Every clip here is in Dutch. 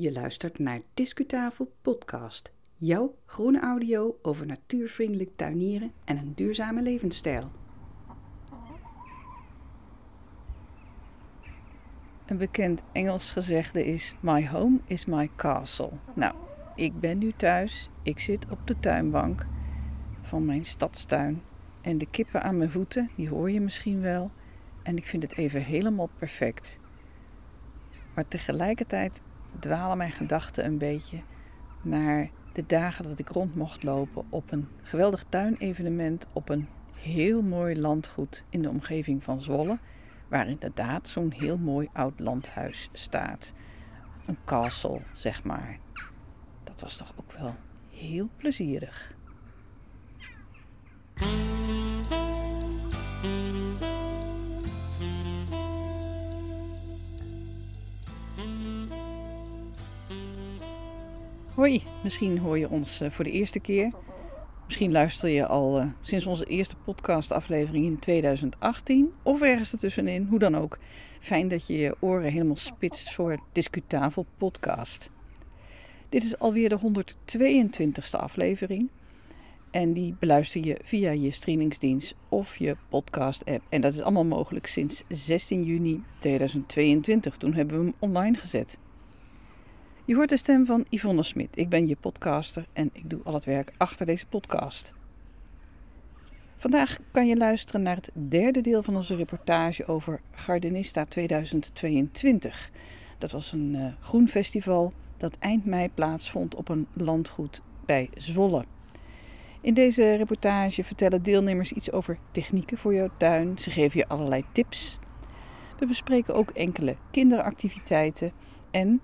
Je luistert naar Discutafel Podcast. Jouw groene audio over natuurvriendelijk tuinieren en een duurzame levensstijl. Een bekend Engels gezegde is: My home is my castle. Nou, ik ben nu thuis. Ik zit op de tuinbank van mijn stadstuin. En de kippen aan mijn voeten, die hoor je misschien wel. En ik vind het even helemaal perfect. Maar tegelijkertijd dwalen mijn gedachten een beetje naar de dagen dat ik rond mocht lopen op een geweldig tuinevenement op een heel mooi landgoed in de omgeving van Zwolle, waar inderdaad zo'n heel mooi oud landhuis staat. Een castle, zeg maar. Dat was toch ook wel heel plezierig. Hoi, misschien hoor je ons eh, voor de eerste keer. Misschien luister je al uh, sinds onze eerste podcastaflevering in 2018 of ergens ertussenin, hoe dan ook. Fijn dat je je oren helemaal spitst voor het Discutafel podcast. Dit is alweer de 122ste aflevering en die beluister je via je streamingsdienst of je podcast-app. En dat is allemaal mogelijk sinds 16 juni 2022. Toen hebben we hem online gezet. Je hoort de stem van Yvonne Smit. Ik ben je podcaster en ik doe al het werk achter deze podcast. Vandaag kan je luisteren naar het derde deel van onze reportage over Gardenista 2022. Dat was een uh, groen festival dat eind mei plaatsvond op een landgoed bij Zwolle. In deze reportage vertellen deelnemers iets over technieken voor jouw tuin. Ze geven je allerlei tips. We bespreken ook enkele kinderactiviteiten en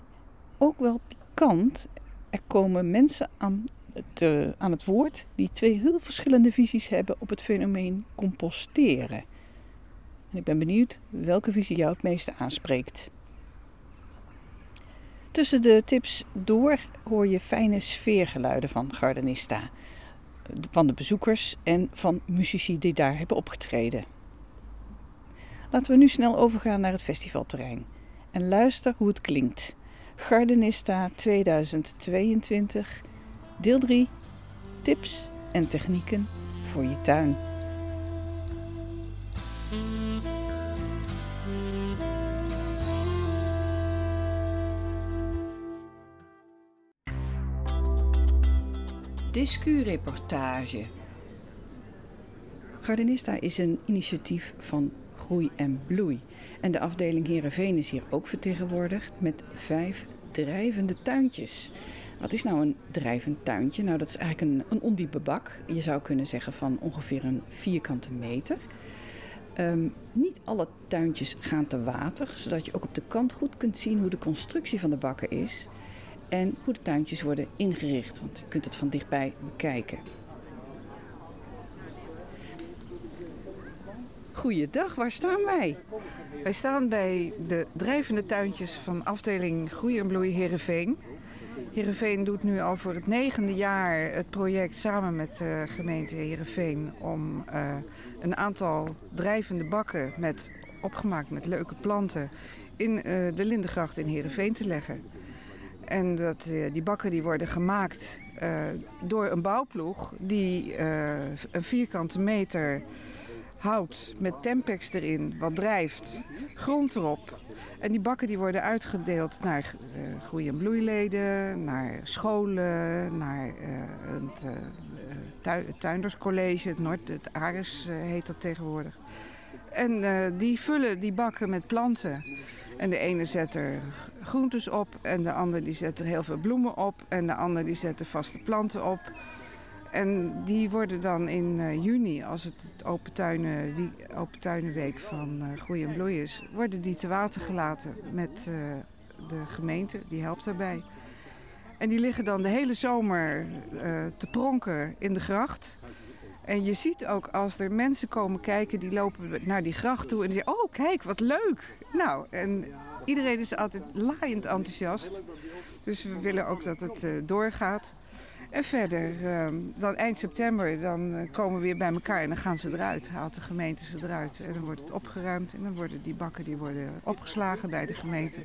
ook wel pikant. Er komen mensen aan het, uh, aan het woord die twee heel verschillende visies hebben op het fenomeen composteren. En ik ben benieuwd welke visie jou het meeste aanspreekt. Tussen de tips door hoor je fijne sfeergeluiden van Gardenista. Van de bezoekers en van muzici die daar hebben opgetreden. Laten we nu snel overgaan naar het festivalterrein en luister hoe het klinkt. Gardenista 2022, deel 3, tips en technieken voor je tuin. Discu-reportage. Gardenista is een initiatief van Groei en Bloei. En de afdeling Heerenveen is hier ook vertegenwoordigd met vijf drijvende tuintjes. Wat is nou een drijvend tuintje? Nou, dat is eigenlijk een, een ondiepe bak. Je zou kunnen zeggen van ongeveer een vierkante meter. Um, niet alle tuintjes gaan te water, zodat je ook op de kant goed kunt zien hoe de constructie van de bakken is en hoe de tuintjes worden ingericht, want je kunt het van dichtbij bekijken. Goeiedag, waar staan wij? Wij staan bij de drijvende tuintjes van afdeling Groei en Bloei Heerenveen. Heerenveen doet nu al voor het negende jaar het project samen met de gemeente Heerenveen om uh, een aantal drijvende bakken met, opgemaakt met leuke planten in uh, de Lindengracht in Heerenveen te leggen. En dat, uh, die bakken die worden gemaakt door een bouwploeg die een vierkante meter hout met tempex erin, wat drijft, grond erop. En die bakken die worden uitgedeeld naar uh, groei- en bloeileden, naar scholen, naar uh, het, uh, tui tuinderscollege, het Noord, het Ares heet dat tegenwoordig. En die vullen die bakken met planten. En de ene zet er groentes op en de ander die zet er heel veel bloemen op en de ander die zet er vaste planten op. En die worden dan in uh, juni, als het Open, tuinen, open Tuinenweek van uh, Groei en Bloei is, worden die te water gelaten met uh, de gemeente, die helpt daarbij. En die liggen dan de hele zomer te pronken in de gracht. En je ziet ook als er mensen komen kijken, die lopen naar die gracht toe en die zeggen, oh kijk, wat leuk. Nou, en iedereen is altijd laaiend enthousiast. Dus we willen ook dat het doorgaat. En verder, ehm, dan eind september, dan eh, komen we weer bij elkaar en dan gaan ze eruit. Haalt de gemeente ze eruit. En dan wordt het opgeruimd en dan worden die bakken die worden opgeslagen bij de gemeente.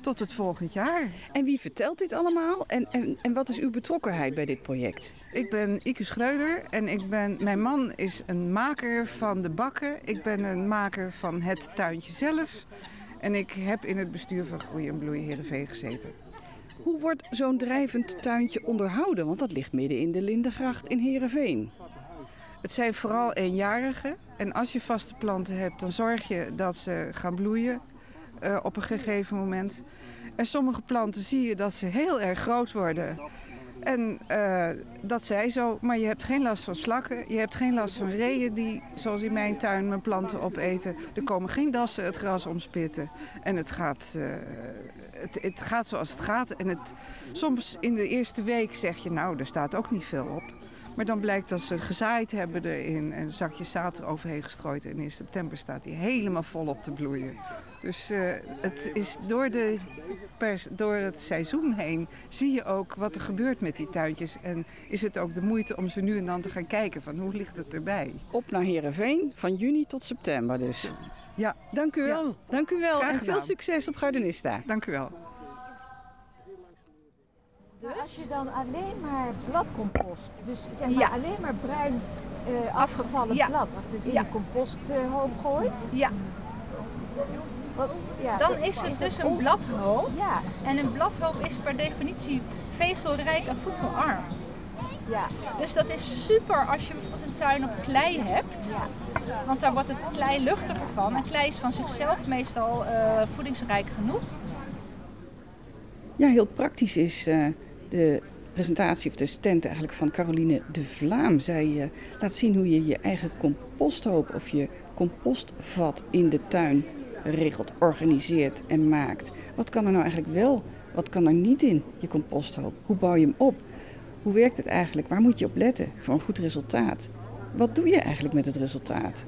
Tot het volgend jaar. En wie vertelt dit allemaal? En, en, en wat is uw betrokkenheid bij dit project? Ik ben Ike Schreuder en ik ben, mijn man is een maker van de bakken. Ik ben een maker van het tuintje zelf. En ik heb in het bestuur van Groei en Bloei Heerenveen gezeten. Hoe wordt zo'n drijvend tuintje onderhouden? Want dat ligt midden in de Lindengracht in Heerenveen. Het zijn vooral eenjarigen. En als je vaste planten hebt, dan zorg je dat ze gaan bloeien uh, op een gegeven moment. En sommige planten zie je dat ze heel erg groot worden. En uh, dat zij zo, maar je hebt geen last van slakken. Je hebt geen last van reeën die, zoals in mijn tuin, mijn planten opeten. Er komen geen dassen het gras omspitten. En het gaat, uh, het, het, gaat zoals het gaat. En het, soms in de eerste week zeg je, nou, er staat ook niet veel op. Maar dan blijkt dat ze gezaaid hebben erin en zakjes zaad eroverheen gestrooid. En in september staat hij helemaal volop te bloeien. Dus uh, het is door, de pers, door het seizoen heen zie je ook wat er gebeurt met die tuintjes. En is het ook de moeite om ze nu en dan te gaan kijken van hoe ligt het erbij. Op naar Heerenveen van juni tot september dus. Ja. Dank u wel. Ja. Dank u wel en veel succes op Gardenista. Dank u wel. Dus als je dan alleen maar bladcompost, dus zeg maar ja. alleen maar bruin uh, afgevallen ja. blad in ja. je composthoop uh, gooit. Ja. Dan is het is dus een bladhoop. Ja. En een bladhoop is per definitie vezelrijk en voedselarm. Ja. Dus dat is super als je bijvoorbeeld een tuin op klei hebt. Ja. Want daar wordt het klei luchtiger van. En klei is van zichzelf meestal uh, voedingsrijk genoeg. Ja, heel praktisch is uh, de presentatie of de stand eigenlijk van Caroline de Vlaam. Zij uh, laat zien hoe je je eigen composthoop of je compostvat in de tuin regelt, organiseert en maakt. Wat kan er nou eigenlijk wel? Wat kan er niet in je composthoop? Hoe bouw je hem op? Hoe werkt het eigenlijk? Waar moet je op letten voor een goed resultaat? Wat doe je eigenlijk met het resultaat?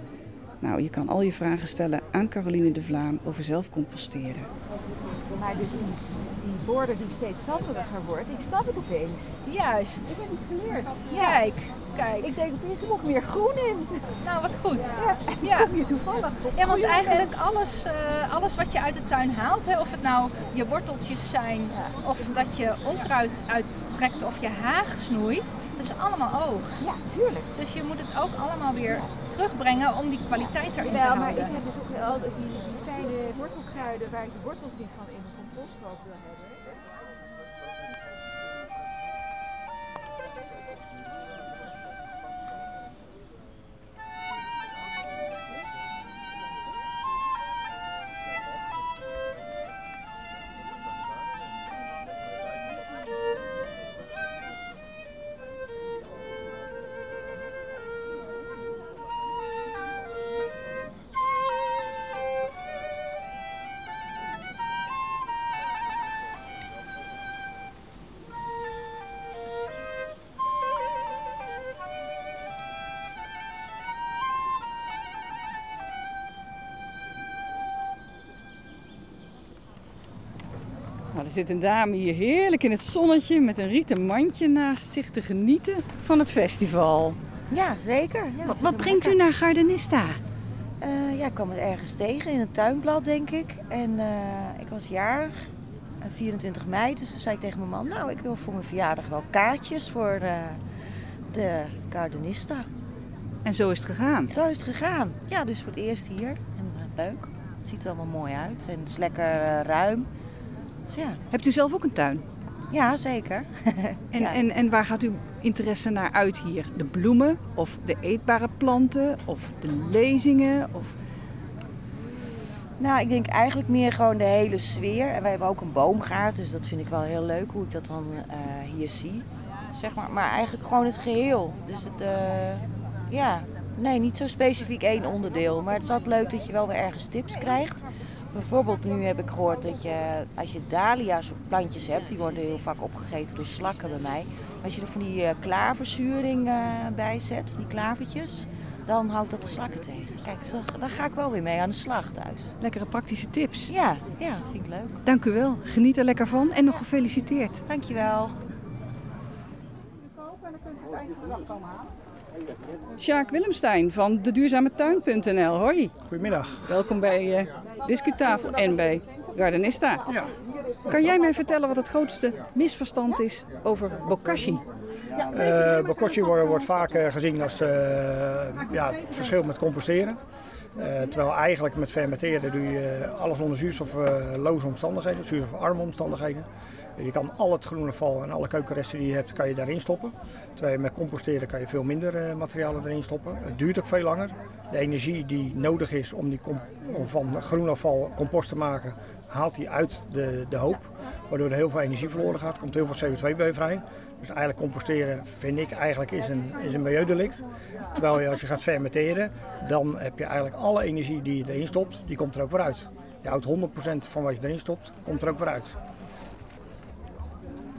Nou, je kan al je vragen stellen aan Caroline de Vlaam over zelf composteren. Maar dus die, die border die steeds zanderiger wordt, ik snap het opeens. Juist. Ik heb iets geleerd. Ja. Kijk, kijk. Ik denk opeens, er moet meer groen in. Nou, wat goed. Ja, ja. kom je toevallig Ja, want eigenlijk alles, uh, alles wat je uit de tuin haalt, hè, of het nou je worteltjes zijn, ja. of dat je onkruid uittrekt of je haag snoeit, dat is allemaal oogst. Ja, tuurlijk. Dus je moet het ook allemaal weer terugbrengen om die kwaliteit erin ja, te houden. maar ik heb dus ook al die, die fijne wortelkruiden waar ik de wortels niet van in de composthoop wil hebben. Er zit een dame hier heerlijk in het zonnetje met een rieten mandje naast zich te genieten van het festival. Ja, zeker. Ja, wat, wat brengt u naar Gardenista? Uh, ja, ik kwam het ergens tegen in het tuinblad, denk ik. En uh, ik was jarig, 24 mei, dus toen zei ik tegen mijn man... nou, ik wil voor mijn verjaardag wel kaartjes voor uh, de Gardenista. En zo is het gegaan? Zo is het gegaan. Ja, dus voor het eerst hier. En leuk. Het ziet er allemaal mooi uit en het is lekker ruim. Ja. Hebt u zelf ook een tuin? Ja, zeker. en, ja. En, en waar gaat uw interesse naar uit hier? De bloemen of de eetbare planten of de lezingen? Of... Nou, ik denk eigenlijk meer gewoon de hele sfeer. En wij hebben ook een boomgaard, dus dat vind ik wel heel leuk hoe ik dat dan uh, hier zie. Zeg maar. maar eigenlijk gewoon het geheel. Dus het, uh, ja, nee, niet zo specifiek één onderdeel. Maar het is altijd leuk dat je wel weer ergens tips krijgt. Bijvoorbeeld nu heb ik gehoord dat je, als je dahlia's of plantjes hebt, die worden heel vaak opgegeten door slakken bij mij. Als je er van die uh, klaverzuring uh, bij zet, van die klavertjes, dan houdt dat de slakken tegen. Kijk, dus daar ga ik wel weer mee aan de slag thuis. Lekkere praktische tips. Ja, ja, vind ik leuk. Dank u wel. Geniet er lekker van en nog gefeliciteerd. Dankjewel. Sjaak Willemstein van de duurzametuin.nl. Hoi. Goedemiddag. Welkom bij uh, Discutafel en bij Gardenista. Ja. Kan jij mij vertellen wat het grootste misverstand is over bokashi? Uh, bokashi wordt, wordt vaak uh, gezien als uh, ja, verschil met composteren. terwijl eigenlijk met fermenteren doe je alles onder zuurstofloze omstandigheden, zuurstofarme omstandigheden. Je kan al het groene val en alle keukenresten die je hebt, kan je daarin stoppen. Terwijl je met composteren kan je veel minder uh, materialen erin stoppen. Het duurt ook veel langer. De energie die nodig is om, die om van groenafval compost te maken, haalt hij uit de, de hoop. Waardoor er heel veel energie verloren gaat. Komt heel veel CO2 bij vrij. Dus eigenlijk composteren vind ik eigenlijk is een, is een milieudelict. Terwijl je als je gaat fermenteren, dan heb je eigenlijk alle energie die je erin stopt, die komt er ook weer uit. Je houdt 100% van wat je erin stopt, komt er ook weer uit.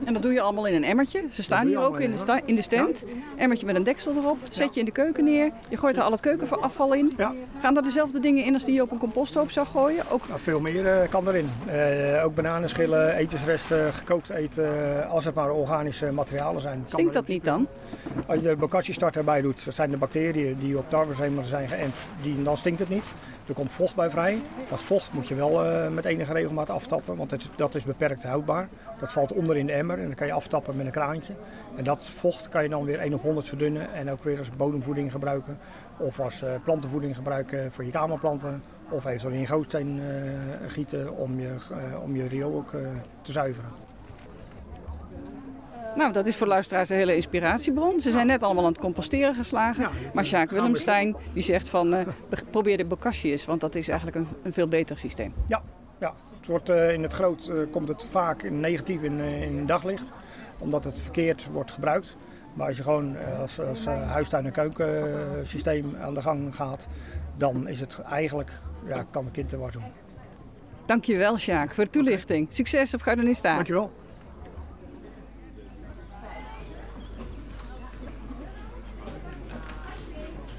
En dat doe je allemaal in een emmertje. Ze staan hier ook in de, in de stand. Emmertje met een deksel erop. Zet je in de keuken neer. Je gooit er al het keukenafval in. Gaan er dezelfde dingen in als die je op een composthoop zou gooien? Ook... Nou, veel meer uh, kan erin. Uh, ook bananenschillen, etensresten, gekookt eten. als het maar organische materialen zijn. Stinkt dat niet dan? Als je de bokashi start erbij doet, dat zijn de bacteriën die op tarwezemelen zijn geënt. Die, dan stinkt het niet. Er komt vocht bij vrij. Dat vocht moet je wel uh, met enige regelmaat aftappen, want het, dat is beperkt houdbaar. Dat valt onder in de emmer en dan kan je aftappen met een kraantje. En dat vocht kan je dan weer 1 op 100 verdunnen en ook weer als bodemvoeding gebruiken. Of als uh, plantenvoeding gebruiken voor je kamerplanten. Of eventueel in gootsteen uh, gieten om je, om je riool ook te zuiveren. Nou, dat is voor luisteraars een hele inspiratiebron. Ze zijn net allemaal aan het composteren geslagen. maar Sjaak Willemstein die zegt van uh, probeer de bokashi eens, want dat is eigenlijk een, een veel beter systeem. Ja, ja. Het wordt, uh, in het groot uh, komt het vaak negatief in, in daglicht, omdat het verkeerd wordt gebruikt. Maar als je gewoon als, als huistuin- en keukensysteem aan de gang gaat, dan is het eigenlijk, ja, kan een kind er wat doen. Dankjewel Sjaak voor de toelichting. Succes op Gardenista. Dankjewel.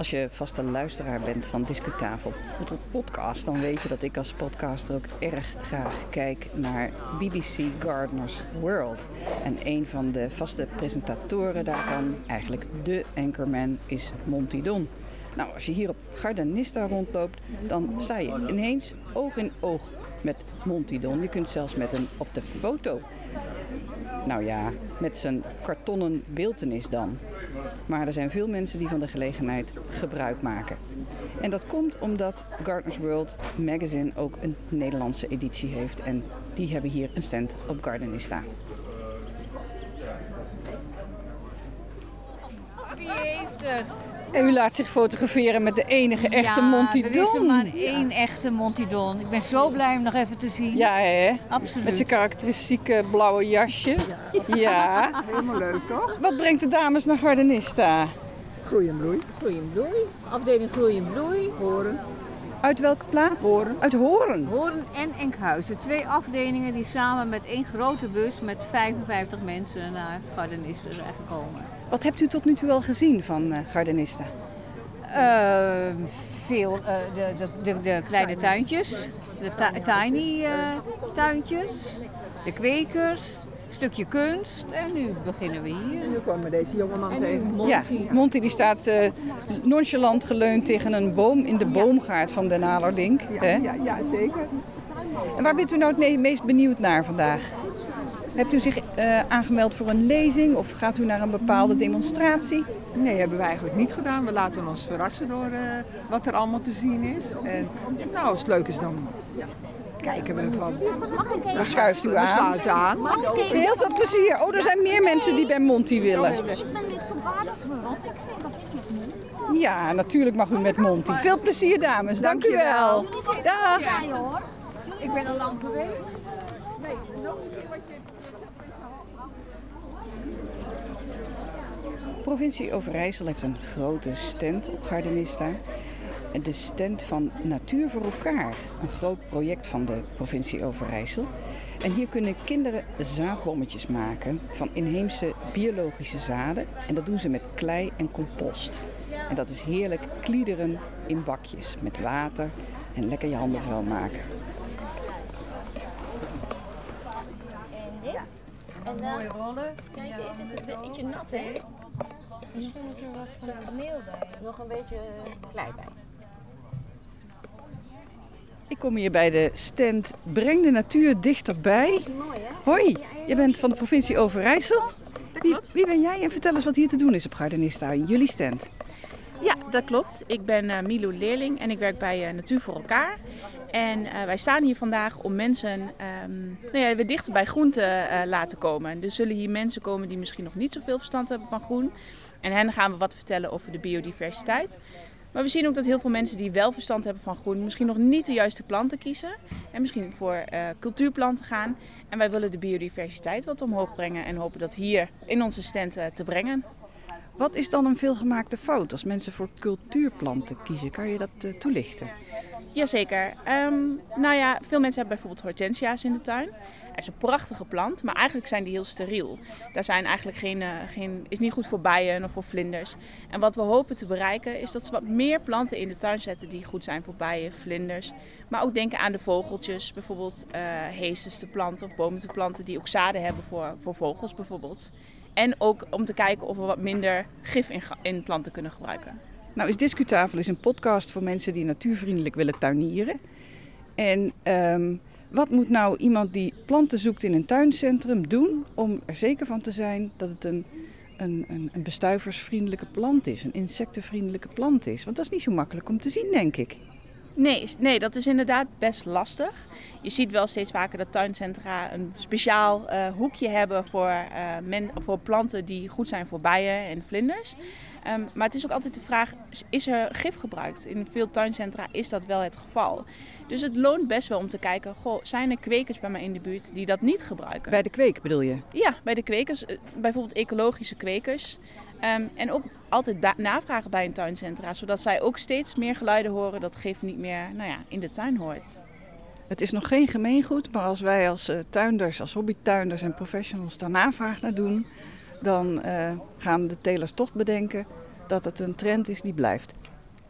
Als je vaste luisteraar bent van Discutafel de podcast, dan weet je dat ik als podcaster ook erg graag kijk naar BBC Gardeners World. En een van de vaste presentatoren daarvan, eigenlijk de anchorman, is Monty Don. Nou, als je hier op Gardenista rondloopt, dan sta je ineens oog in oog met Monty Don. Je kunt zelfs met hem op de foto. Nou ja, met zijn kartonnen beeltenis dan. Maar er zijn veel mensen die van de gelegenheid gebruik maken. En dat komt omdat Gardeners World Magazine ook een Nederlandse editie heeft. En die hebben hier een stand op Gardenista. Wie heeft het? En u laat zich fotograferen met de enige echte ja, Monty Don. er is er maar één echte Monty Don. Ik ben zo blij om nog even te zien. Ja, hè? Absoluut. Met zijn karakteristieke blauwe jasje. Ja. Helemaal leuk, toch? Wat brengt de dames naar Gardenista? Groei en bloei. Groei en bloei. Afdeling Groei en bloei. Horen. Uit welke plaats? Horen. Uit Horen. Horen en Enkhuizen. Twee afdelingen die samen met één grote bus met 55 mensen naar Gardenista zijn gekomen. Wat hebt u tot nu toe al gezien van uh, Gardenista? Uh, veel, uh, de, de, de, de, kleine tuintjes, de tiny tuintjes, de kwekers, een stukje kunst en nu beginnen we hier. En nu komen we deze jongeman tegen. Monty. Ja, Monty die staat nonchalant geleund tegen een boom in de boomgaard van Den Alerdink. Ja, ja, ja, zeker. En waar bent u nou het meest benieuwd naar vandaag? Hebt u zich uh, aangemeld voor een lezing of gaat u naar een bepaalde demonstratie? Nee, hebben we eigenlijk niet gedaan. We laten ons verrassen door uh, wat er allemaal te zien is. En nou, als het leuk is dan kijken we van... Dan schuift u aan. Aan. Heel veel plezier. Oh, er zijn meer mensen die bij Monty willen. Ik ben lid van Waarderswereld. Ik vind dat ik met Monty Ja, natuurlijk mag u met Monty. Veel plezier, dames. Dank, Dank u wel. Dag. Ik ben al lang geweest. Nee, nog een keer wat je... De provincie Overijssel heeft een grote stand op Gardenista. De stand van Natuur voor elkaar, een groot project van de provincie Overijssel. En hier kunnen kinderen zaadbommetjes maken van inheemse biologische zaden. En dat doen ze met klei en compost. En dat is heerlijk kliederen in bakjes met water en lekker je handen vuil maken. En dit? En dan, Mooie rollen. Kijk, is het een beetje nat hè? Misschien moet er wat van meel bij. Nog een beetje klei bij. Ik kom hier bij de stand Breng de natuur dichterbij. Hoi, je bent van de provincie Overijssel. Wie, wie ben jij en vertel eens wat hier te doen is op Gardenista, jullie stand. Ja, dat klopt. Ik ben uh, Milou Leerling en ik werk bij uh, Natuur voor elkaar. En uh, wij staan hier vandaag om mensen um, nou ja, weer dichter bij groen te laten komen. Er zullen hier mensen komen die misschien nog niet zoveel verstand hebben van groen. En hen gaan we wat vertellen over de biodiversiteit. Maar we zien ook dat heel veel mensen die wel verstand hebben van groen, misschien nog niet de juiste planten kiezen. En misschien voor uh, cultuurplanten gaan. En wij willen de biodiversiteit wat omhoog brengen en hopen dat hier in onze stand te brengen. Wat is dan een veelgemaakte fout als mensen voor cultuurplanten kiezen? Kan je dat uh, toelichten? Jazeker. Um, nou ja, veel mensen hebben bijvoorbeeld hortensia's in de tuin. Het is een prachtige plant, maar eigenlijk zijn die heel steriel. Daar zijn eigenlijk geen, uh, geen, is niet goed voor bijen of voor vlinders. En wat we hopen te bereiken is dat ze wat meer planten in de tuin zetten die goed zijn voor bijen, vlinders. Maar ook denken aan de vogeltjes, bijvoorbeeld uh, te planten of bomen te planten die ook zaden hebben voor, voor vogels bijvoorbeeld. En ook om te kijken of we wat minder gif in, in planten kunnen gebruiken. Nou is Discutafel is een podcast voor mensen die natuurvriendelijk willen tuinieren. En um, wat moet nou iemand die planten zoekt in een tuincentrum doen om er zeker van te zijn dat het een, een, een bestuiversvriendelijke plant is, een insectenvriendelijke plant is? Want dat is niet zo makkelijk om te zien, denk ik. Nee, nee, dat is inderdaad best lastig. Je ziet wel steeds vaker dat tuincentra een speciaal uh, hoekje hebben voor, uh, men, voor planten die goed zijn voor bijen en vlinders. Um, maar het is ook altijd de vraag, is er gif gebruikt? In veel tuincentra is dat wel het geval. Dus het loont best wel om te kijken, goh, zijn er kwekers bij mij in de buurt die dat niet gebruiken? Bij de kweek bedoel je? Ja, bij de kwekers. Bijvoorbeeld ecologische kwekers. Um, en ook altijd navragen bij een tuincentra, zodat zij ook steeds meer geluiden horen dat gif niet meer nou ja, in de tuin hoort. Het is nog geen gemeengoed, maar als wij als uh, tuinders, als hobbytuinders en professionals daar navraag naar doen, dan uh, gaan de telers toch bedenken dat het een trend is die blijft.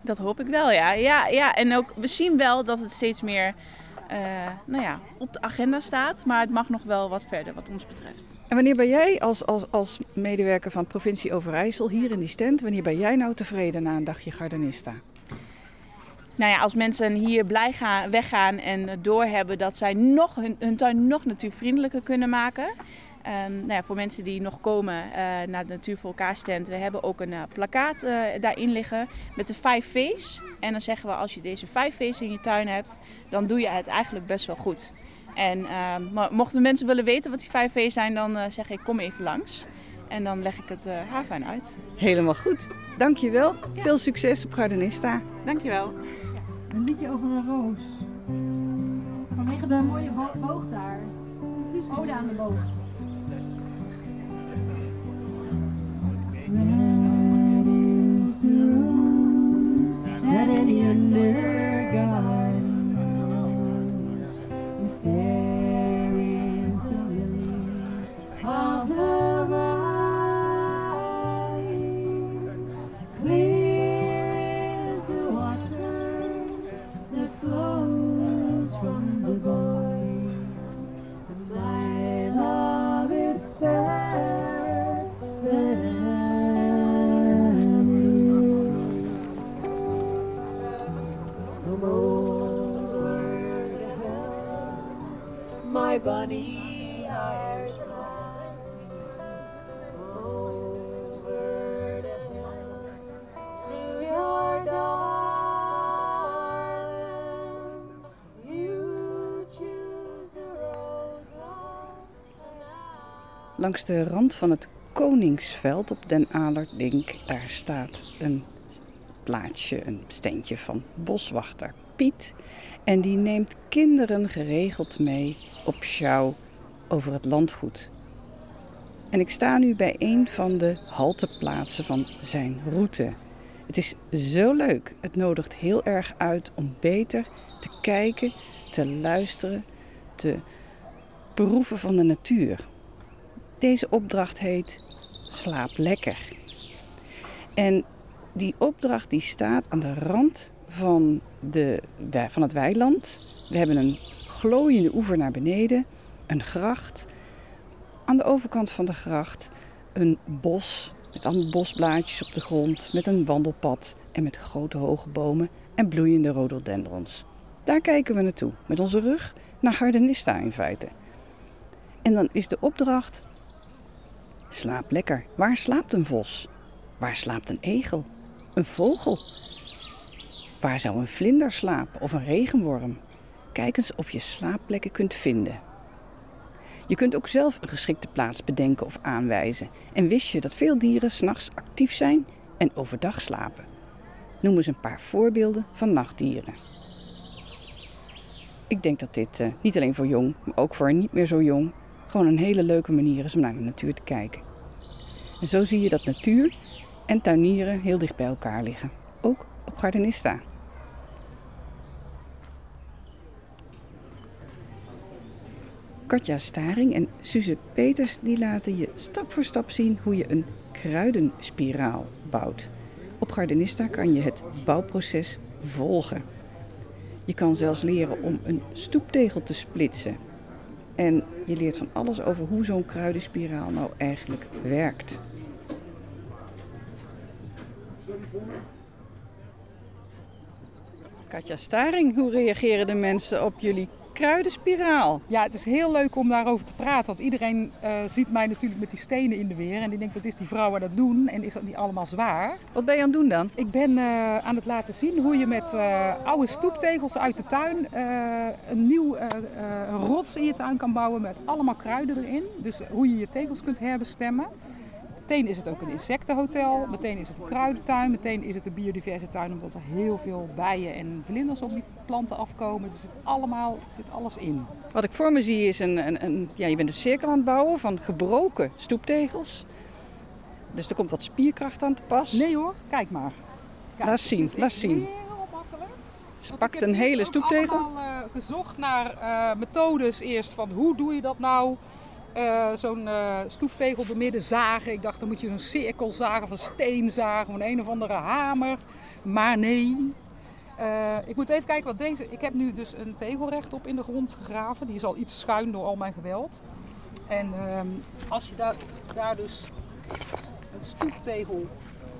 Dat hoop ik wel, ja. ja, ja. En ook, we zien wel dat het steeds meer uh, nou ja, op de agenda staat, maar het mag nog wel wat verder wat ons betreft. En wanneer ben jij als, als, als medewerker van provincie Overijssel hier in die stand, wanneer ben jij nou tevreden na een dagje Gardenista? Nou ja, als mensen hier blij gaan, weggaan en doorhebben dat zij nog hun, hun tuin nog natuurvriendelijker kunnen maken. Um, nou ja, voor mensen die nog komen uh, naar de Natuur voor elkaar stand, we hebben ook een uh, plakkaat uh, daarin liggen met de 5 V's. En dan zeggen we als je deze 5 V's in je tuin hebt, dan doe je het eigenlijk best wel goed. En mochten mensen willen weten wat die 5 V's zijn, dan zeg ik kom even langs. En dan leg ik het haar fijn uit. Helemaal goed. Dankjewel. Ja. Veel succes op Gardenista. Dankjewel. Een liedje over een roos. Vanwege de mooie boog daar. Ode aan de boog. Langs de rand van het Koningsveld op Den Alerdink, daar staat een plaatsje, een steentje van boswachter Piet. En die neemt kinderen geregeld mee op sjouw over het landgoed. En ik sta nu bij een van de halteplaatsen van zijn route. Het is zo leuk. Het nodigt heel erg uit om beter te kijken, te luisteren, te proeven van de natuur. Deze opdracht heet Slaap lekker. En die opdracht die staat aan de rand van, de, van het weiland. We hebben een glooiende oever naar beneden, een gracht. Aan de overkant van de gracht een bos Met allemaal bosblaadjes op de grond, met een wandelpad en met grote hoge bomen en bloeiende rhododendrons. Daar kijken we naartoe, met onze rug naar Gardenista in feite. En dan is de opdracht: slaap lekker. Waar slaapt een vos? Waar slaapt een egel? Een vogel? Waar zou een vlinder slapen of een regenworm? Kijk eens of je slaapplekken kunt vinden. Je kunt ook zelf een geschikte plaats bedenken of aanwijzen. En wist je dat veel dieren s'nachts actief zijn en overdag slapen? Noem eens een paar voorbeelden van nachtdieren. Ik denk dat dit uh, niet alleen voor jong, maar ook voor niet meer zo jong, gewoon een hele leuke manier is om naar de natuur te kijken. En zo zie je dat natuur en tuinieren heel dicht bij elkaar liggen, ook op Gardenista. Katja Staring en Suze Peters die laten je stap voor stap zien hoe je een kruidenspiraal bouwt. Op Gardenista kan je het bouwproces volgen. Je kan zelfs leren om een stoeptegel te splitsen. En je leert van alles over hoe zo'n kruidenspiraal nou eigenlijk werkt. Katja Staring, hoe reageren de mensen op jullie kruidenspiraal. Ja, het is heel leuk om daarover te praten. Want iedereen uh, ziet mij natuurlijk met die stenen in de weer. En die denkt, dat is die vrouwen dat doen? En is dat niet allemaal zwaar? Wat ben je aan het doen dan? Ik ben uh, aan het laten zien hoe je met uh, oude stoeptegels uit de tuin een nieuw rots in je tuin kan bouwen met allemaal kruiden erin. Dus hoe je je tegels kunt herbestemmen. Meteen is het ook een insectenhotel, meteen is het een kruidentuin, meteen is het een biodiverse tuin omdat er heel veel bijen en vlinders op die planten afkomen. Er zit allemaal zit alles in. Wat ik voor me zie is een, een, een, ja, je bent een cirkel aan het bouwen van gebroken stoeptegels. Dus er komt wat spierkracht aan te pas. Nee hoor, kijk maar. Kijk, laat zien, laat zien. Ze pakt een hele stoeptegel. Ik heb uh, gezocht naar uh, methodes eerst van hoe doe je dat nou uh, zo'n uh, stoeftegel door midden zagen. Ik dacht, dan moet je een cirkel zagen of een steen zagen of een een of andere hamer. Maar nee. Uh, ik moet even kijken wat deze. Ik heb nu dus een tegel rechtop in de grond gegraven. Die is al iets schuin door al mijn geweld. En ehm, als je daar dus een stoeptegel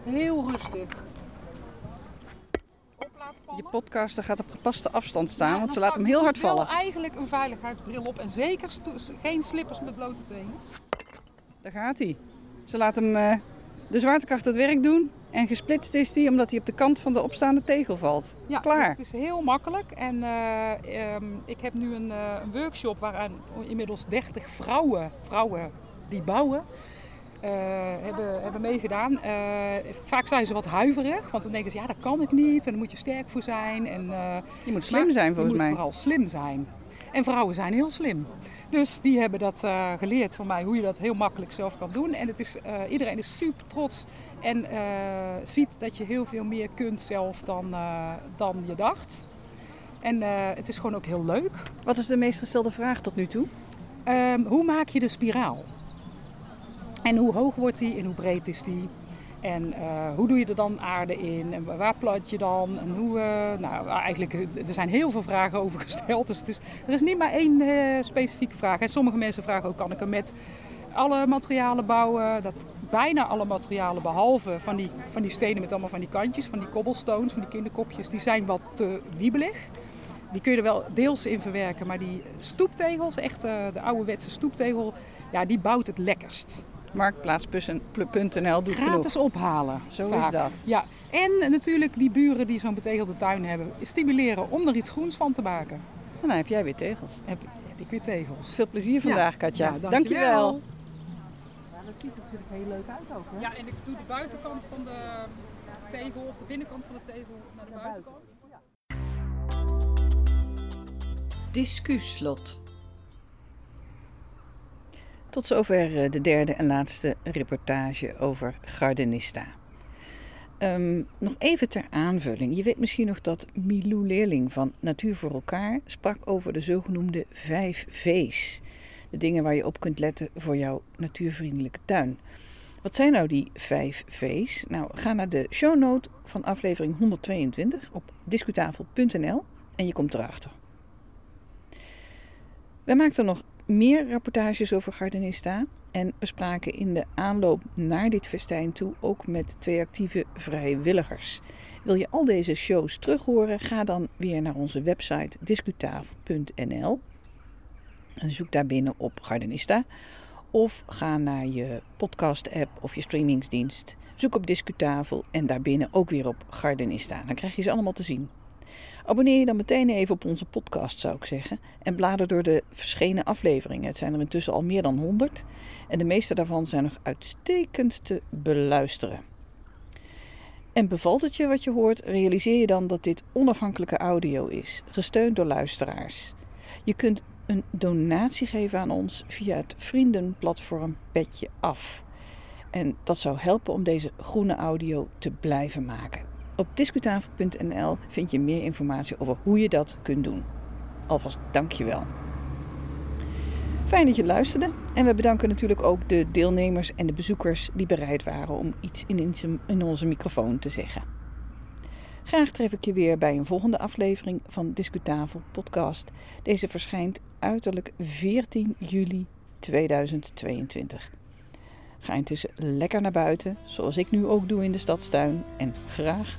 heel rustig je podcaster gaat op gepaste afstand staan, want ze laat hem heel hard vallen. eigenlijk een veiligheidsbril op en zeker geen slippers met blote tenen. Daar gaat hij. Ze laat hem uh, de zwaartekracht het werk doen en gesplitst is hij omdat hij op de kant van de opstaande tegel valt. Ja, Klaar. het is heel makkelijk. En uh, um, ik heb nu een, uh, een workshop waaraan inmiddels 30 vrouwen, vrouwen die bouwen, uh, hebben, hebben meegedaan. Uh, vaak zijn ze wat huiverig, want dan denken ze, ja, dat kan ik niet. En daar moet je sterk voor zijn. En, uh, je moet slim zijn volgens mij. Je moet vooral slim zijn. En vrouwen zijn heel slim. Dus die hebben dat geleerd van mij, hoe je dat heel makkelijk zelf kan doen. En het is, iedereen is super trots en ziet dat je heel veel meer kunt zelf dan, dan je dacht. En het is gewoon ook heel leuk. Wat is de meest gestelde vraag tot nu toe? Um, hoe maak je de spiraal? En hoe hoog wordt die en hoe breed is die? En uh, hoe doe je er dan aarde in? En waar plant je dan? En hoe, uh, nou, eigenlijk, er zijn heel veel vragen over gesteld. Dus er is niet maar één specifieke vraag. En sommige mensen vragen ook, kan ik er met alle materialen bouwen? Dat bijna alle materialen, behalve van die, van die stenen met allemaal van die kantjes, van die cobblestones, van die kinderkopjes, die zijn wat te wiebelig. Die kun je er wel deels in verwerken, maar die stoeptegels, echt de ouderwetse stoeptegel, ja, die bouwt het lekkerst. Marktplaats.nl doet Gratis ophalen. Zo vaak. is dat. Ja. En natuurlijk die buren die zo'n betegelde tuin hebben, stimuleren om er iets groens van te maken. En dan heb jij weer tegels. Heb, heb ik weer tegels. Veel plezier vandaag, Katja. Ja, dankjewel. Ja, dat ziet er natuurlijk heel leuk uit ook. Hè? Ja, en ik doe de buitenkant van de tegel of de binnenkant van de tegel naar de buitenkant. Discuslot. Tot zover eh, de derde en laatste reportage over Gardenista. Um, nog even ter aanvulling. Je weet misschien nog dat Milou Leerling van Natuur voor elkaar sprak over de zogenoemde vijf V's. De dingen waar je op kunt letten voor jouw natuurvriendelijke tuin. Wat zijn nou die vijf V's? Nou, ga naar de shownote van aflevering 122 op discutafel.nl en je komt erachter. Wij maakten nog meer rapportages over Gardenista. En we spraken in de aanloop naar dit festijn toe ook met twee actieve vrijwilligers. Wil je al deze shows terughoren? Ga dan weer naar onze website discutafel.nl en zoek daar binnen op Gardenista. Of ga naar je podcast-app of je streamingsdienst. Zoek op Discutafel en daarbinnen ook weer op Gardenista. Dan krijg je ze allemaal te zien. Abonneer je dan meteen even op onze podcast, zou ik zeggen. En blader door de verschenen afleveringen. Het zijn er intussen al meer dan 100. En de meeste daarvan zijn nog uitstekend te beluisteren. En bevalt het je wat je hoort, realiseer je dan dat dit onafhankelijke audio is, gesteund door luisteraars. Je kunt een donatie geven aan ons via het vriendenplatform Petje Af. En dat zou helpen om deze groene audio te blijven maken. Op discutafel.nl vind je meer informatie over hoe je dat kunt doen. Alvast dankjewel. Fijn dat je luisterde. En we bedanken natuurlijk ook de deelnemers en de bezoekers die bereid waren om iets in onze microfoon te zeggen. Graag tref ik je weer bij een volgende aflevering van Discutafel Podcast. Deze verschijnt uiterlijk 14 juli 2022. Ga intussen lekker naar buiten, zoals ik nu ook doe in de stadstuin. En graag